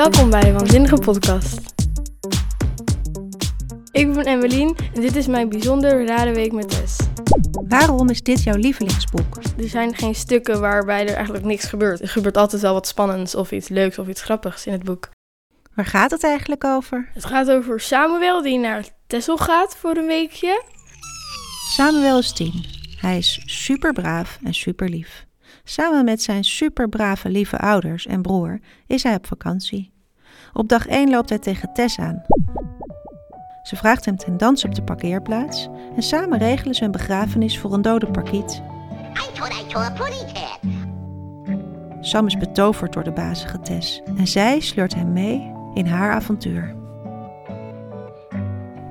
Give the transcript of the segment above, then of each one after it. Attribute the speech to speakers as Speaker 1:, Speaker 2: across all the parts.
Speaker 1: Welkom bij de Waanzinnige Podcast. Ik ben Emmeline en dit is mijn bijzonder rare week met Tess.
Speaker 2: Waarom is dit jouw lievelingsboek?
Speaker 1: Er zijn geen stukken waarbij er eigenlijk niks gebeurt. Er gebeurt altijd wel wat spannends of iets leuks of iets grappigs in het boek.
Speaker 2: Waar gaat het eigenlijk over?
Speaker 1: Het gaat over Samuel die naar Texel gaat voor een weekje.
Speaker 2: Samuel is tien. Hij is super braaf en super lief. Samen met zijn super brave lieve ouders en broer is hij op vakantie. Op dag 1 loopt hij tegen Tess aan. Ze vraagt hem ten dans op de parkeerplaats en samen regelen ze een begrafenis voor een dode parkiet. Sam is betoverd door de bazige Tess en zij sleurt hem mee in haar avontuur.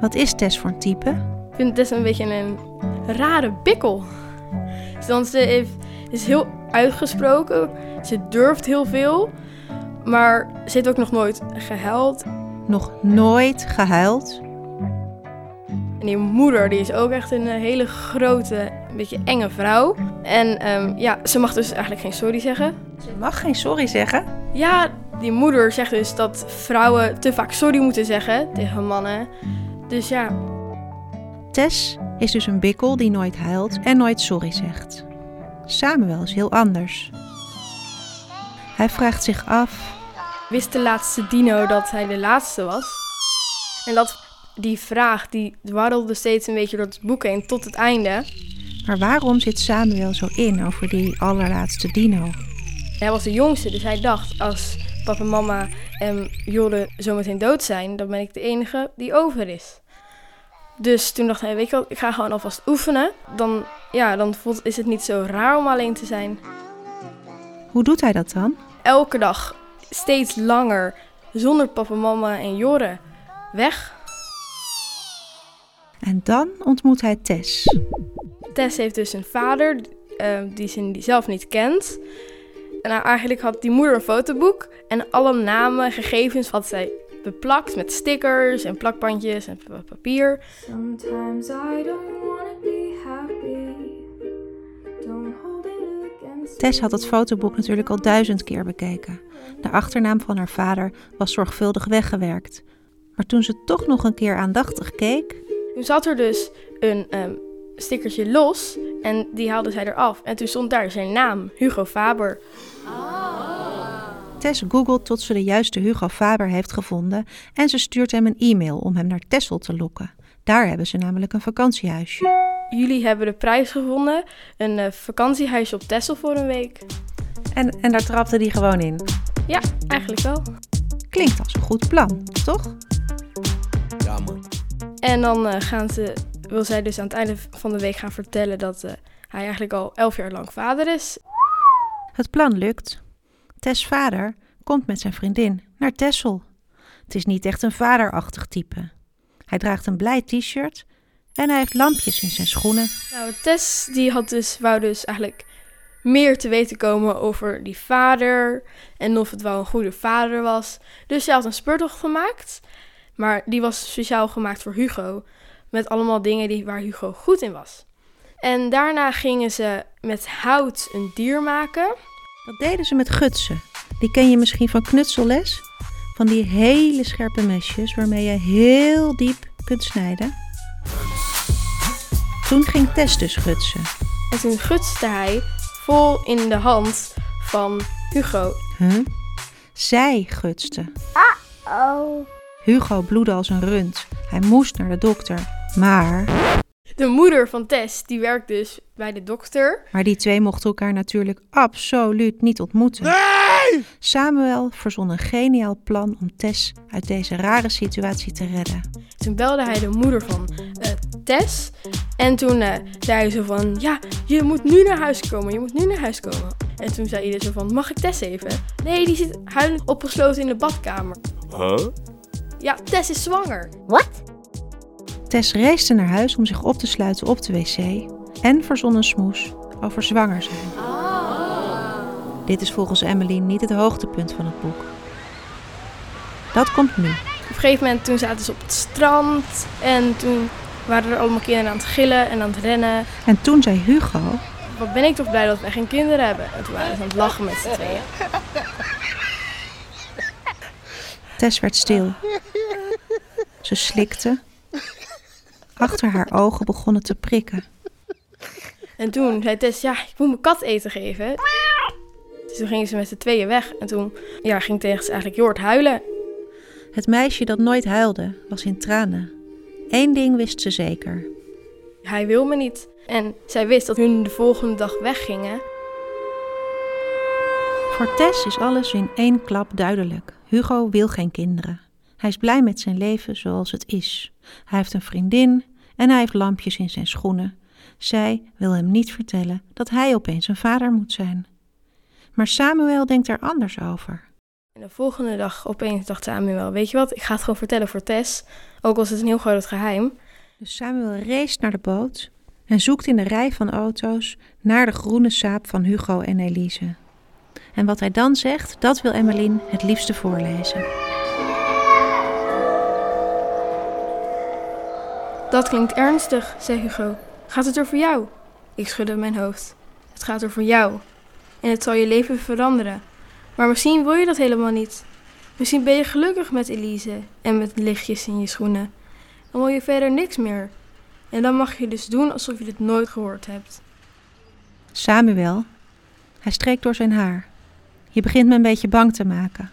Speaker 2: Wat is Tess voor een type?
Speaker 1: Ik vind Tess een beetje een rare bikkel. Want ze heeft, is heel uitgesproken, ze durft heel veel, maar ze heeft ook nog nooit gehuild.
Speaker 2: Nog nooit gehuild?
Speaker 1: En die moeder die is ook echt een eh, hele grote, een beetje enge vrouw. En ehm, ja, ze mag dus eigenlijk geen sorry zeggen.
Speaker 2: Ze mag geen sorry zeggen.
Speaker 1: Ja, die moeder zegt dus dat vrouwen te vaak sorry moeten zeggen tegen mannen. Dus ja,
Speaker 2: Tess is dus een bikkel die nooit huilt en nooit sorry zegt. Samuel is heel anders. Hij vraagt zich af
Speaker 1: wist de laatste dino dat hij de laatste was? En dat die vraag, die dwarrelde steeds een beetje door het boek heen tot het einde.
Speaker 2: Maar waarom zit Samuel zo in over die allerlaatste dino?
Speaker 1: Hij was de jongste, dus hij dacht als papa, mama en Jolle zometeen dood zijn, dan ben ik de enige die over is. Dus toen dacht hij, weet je wat, ik ga gewoon alvast oefenen. Dan, ja, dan voelt, is het niet zo raar om alleen te zijn.
Speaker 2: Hoe doet hij dat dan?
Speaker 1: Elke dag, steeds langer, zonder papa, mama en Jorre, weg.
Speaker 2: En dan ontmoet hij Tess.
Speaker 1: Tess heeft dus een vader eh, die ze die zelf niet kent. En nou, eigenlijk had die moeder een fotoboek en alle namen en gegevens had zij beplakt met stickers en plakbandjes en pa- papier.
Speaker 3: Sometimes I don't wanna be happy. Don't hold it against
Speaker 2: Tess had het fotoboek natuurlijk al duizend keer bekeken. De achternaam van haar vader was zorgvuldig weggewerkt. Maar toen ze toch nog een keer aandachtig keek,
Speaker 1: Toen zat er dus een ehm, stickertje los en die haalde zij eraf. En toen stond daar zijn naam, Hugo Faber.
Speaker 2: Tess googelt tot ze de juiste Hugo Faber heeft gevonden en ze stuurt hem een e-mail om hem naar Texel te lokken. Daar hebben ze namelijk een vakantiehuisje.
Speaker 1: Jullie hebben de prijs gevonden, een eh, vakantiehuisje op Texel voor een week.
Speaker 2: En, en daar trapte hij gewoon in.
Speaker 1: Ja, eigenlijk wel.
Speaker 2: Klinkt als een goed plan, toch?
Speaker 4: Ja, man.
Speaker 1: En dan eh, gaan ze, wil zij dus aan het einde van de week gaan vertellen dat eh, hij eigenlijk al elf jaar lang vader is.
Speaker 2: Het plan lukt. Tess' vader komt met zijn vriendin naar Texel. Het is niet echt een vaderachtig type. Hij draagt een blij t-shirt en hij heeft lampjes in zijn schoenen.
Speaker 1: Nou, Tess die had dus, wou dus eigenlijk meer te weten komen over die vader en of het wel een goede vader was. Dus zij had een speurtocht gemaakt, maar die was speciaal gemaakt voor Hugo, met allemaal dingen die, waar Hugo goed in was. En daarna gingen ze met hout een dier maken.
Speaker 2: Dat deden ze met gutsen. Die ken je misschien van knutselles. Van die hele scherpe mesjes waarmee je heel diep kunt snijden. Toen ging Tess dus gutsen.
Speaker 1: En toen gutste hij vol in de hand van Hugo.
Speaker 2: Huh? Zij gutste.
Speaker 5: Oh.
Speaker 2: Hugo bloedde als een rund. Hij moest naar de dokter. Maar,
Speaker 1: De moeder van Tess, die werkt dus bij de dokter.
Speaker 2: maar die twee mochten elkaar natuurlijk absoluut niet ontmoeten. Samuel verzon een geniaal plan om Tess uit deze rare situatie te redden.
Speaker 1: Toen belde hij de moeder van eh, Tess. En toen eh, zei hij zo van, ja, je moet nu naar huis komen, je moet nu naar huis komen. En toen zei iedereen zo van, mag ik Tess even? Nee, die zit huilend opgesloten in de badkamer.
Speaker 4: Huh?
Speaker 1: Ja, Tess is zwanger.
Speaker 5: What?
Speaker 2: Tess reisde naar huis om zich op te sluiten op de wc en verzon een smoes over zwanger zijn. Dit is volgens Emmeline niet het hoogtepunt van het boek. Dat komt nu.
Speaker 1: Op een gegeven moment toen zaten ze op het strand. En toen waren er allemaal kinderen aan het gillen en aan het rennen.
Speaker 2: En toen zei Hugo,
Speaker 1: Wat ben ik toch blij dat wij geen kinderen hebben. En toen waren ze aan het lachen met z'n tweeën.
Speaker 2: Tess werd stil. Ze slikte. Achter haar ogen begonnen te prikken.
Speaker 1: En toen zei Tess, ja, ik moet mijn kat eten geven. Dus toen gingen ze met z'n tweeën weg. En toen ja, ging Tess eigenlijk Jord huilen.
Speaker 2: Het meisje dat nooit huilde, was in tranen. Eén ding wist ze zeker.
Speaker 1: Hij wil me niet. En zij wist dat hun de volgende dag weggingen.
Speaker 2: Voor Tess is alles in één klap duidelijk. Hugo wil geen kinderen. Hij is blij met zijn leven zoals het is. Hij heeft een vriendin en hij heeft lampjes in zijn schoenen. Zij wil hem niet vertellen dat hij opeens een vader moet zijn. Maar Samuel denkt er anders over.
Speaker 1: En de volgende dag opeens dacht Samuel, weet je wat, ik ga het gewoon vertellen voor Tess. Ook was het een heel groot geheim.
Speaker 2: Dus Samuel race naar de boot en zoekt in de rij van auto's naar de groene saap van Hugo en Elise. En wat hij dan zegt, dat wil Emmeline het liefste voorlezen.
Speaker 1: Dat klinkt ernstig, zei Hugo. Gaat het er voor jou? Ik schudde mijn hoofd. Het gaat er voor jou. En het zal je leven veranderen. Maar misschien wil je dat helemaal niet. Misschien ben je gelukkig met Elise en met lichtjes in je schoenen. Dan wil je verder niks meer. En dan mag je dus doen alsof je dit nooit gehoord hebt.
Speaker 2: Samuel, hij streek door zijn haar. Je begint me een beetje bang te maken.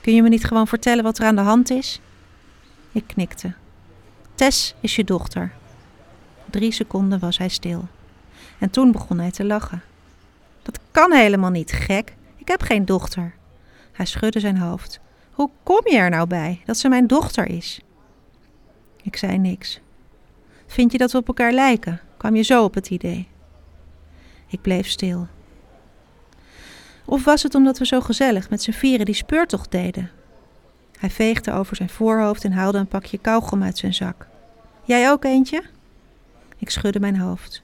Speaker 2: Kun je me niet gewoon vertellen wat er aan de hand is? Ik knikte. Tess is je dochter. Drie seconden was hij stil. En toen begon hij te lachen. Dat kan helemaal niet, gek. Ik heb geen dochter. Hij schudde zijn hoofd. Hoe kom je er nou bij dat ze mijn dochter is? Ik zei niks. Vind je dat we op elkaar lijken? kwam je zo op het idee. Ik bleef stil. Of was het omdat we zo gezellig met z'n vieren die speurtocht deden? Hij veegde over zijn voorhoofd en haalde een pakje kauwgom uit zijn zak. Jij ook eentje? Ik schudde mijn hoofd.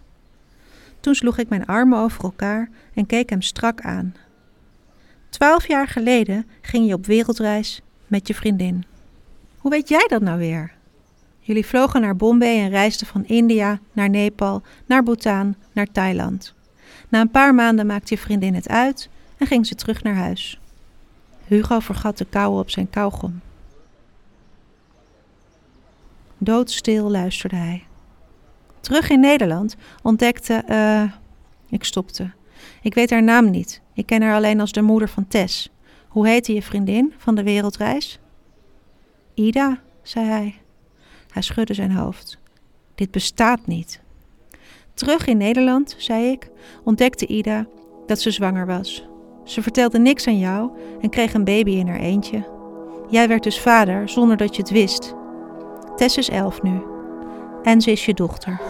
Speaker 2: Toen sloeg ik mijn armen over elkaar en keek hem strak aan. Twaalf jaar geleden ging je op wereldreis met je vriendin. Hoe weet jij dat nou weer? Jullie vlogen naar Bombay en reisden van India naar Nepal, naar Bhutan, naar Thailand. Na een paar maanden maakte je vriendin het uit en ging ze terug naar huis. Hugo vergat de kou op zijn kauwgom. Doodstil luisterde hij. Terug in Nederland ontdekte. eh. ik stopte. Ik weet haar naam niet. Ik ken haar alleen als de moeder van Tess. Hoe heette je vriendin van de wereldreis? Ida, zei hij. Hij schudde zijn hoofd. Dit bestaat niet. Terug in Nederland, zei ik, ontdekte Ida dat ze zwanger was. Ze vertelde niks aan jou en kreeg een baby in haar eentje. Jij werd dus vader zonder dat je het wist. Tess is elf nu. En ze is je dochter.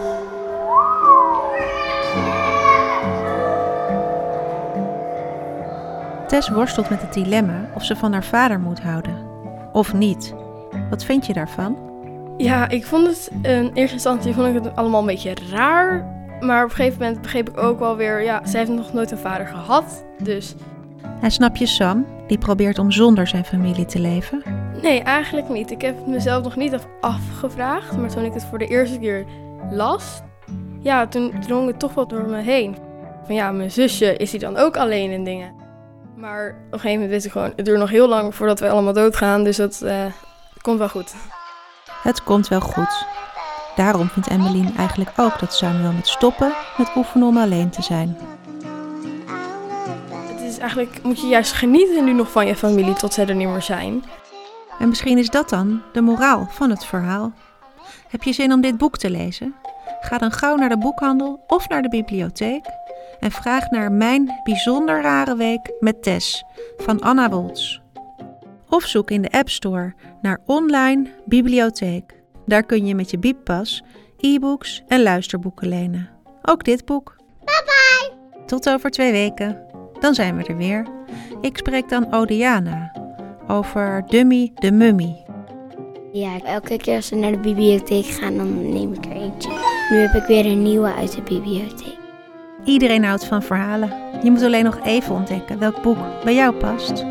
Speaker 2: Tess worstelt met het dilemma of ze van haar vader moet houden. Of niet. Wat vind je daarvan?
Speaker 1: Ja, ik vond het in eerste instantie vond ik het allemaal een beetje raar. Maar op een gegeven moment begreep ik ook wel weer, ja, zij heeft nog nooit een vader gehad. Dus
Speaker 2: En snap je Sam, die probeert om zonder zijn familie te leven?
Speaker 1: nee, eigenlijk niet. Ik heb het mezelf nog niet af- afgevraagd. Maar toen ik het voor de eerste keer las, ja, toen drong het toch wat door me heen. Van ja, mijn zusje, is die dan ook alleen in dingen? Maar op een gegeven moment wist ik gewoon, het duurt nog heel lang voordat we allemaal doodgaan. Dus dat eh, komt wel goed.
Speaker 2: Het komt wel goed. Daarom vindt Emmeline eigenlijk ook dat Samuel moet stoppen met oefenen om alleen te zijn.
Speaker 1: Het is eigenlijk, moet je juist genieten nu nog van je familie tot zij er niet meer zijn.
Speaker 2: En misschien is dat dan de moraal van het verhaal. Heb je zin om dit boek te lezen? Ga dan gauw naar de boekhandel of naar de bibliotheek en vraag naar Mijn bijzonder rare week met Tess van Anna Woltz. Of zoek in de App Store naar Online Bibliotheek. Daar kun je met je bieppas e-books en luisterboeken lenen. Ook dit boek. Bye bye! Tot over twee weken. Dan zijn we er weer. Ik spreek dan Odiana over Dummy de Mummy.
Speaker 6: Ja, elke keer als we naar de bibliotheek gaan, dan neem ik er eentje. Nu heb ik weer een nieuwe uit de bibliotheek.
Speaker 2: Iedereen houdt van verhalen. Je moet alleen nog even ontdekken welk boek bij jou past.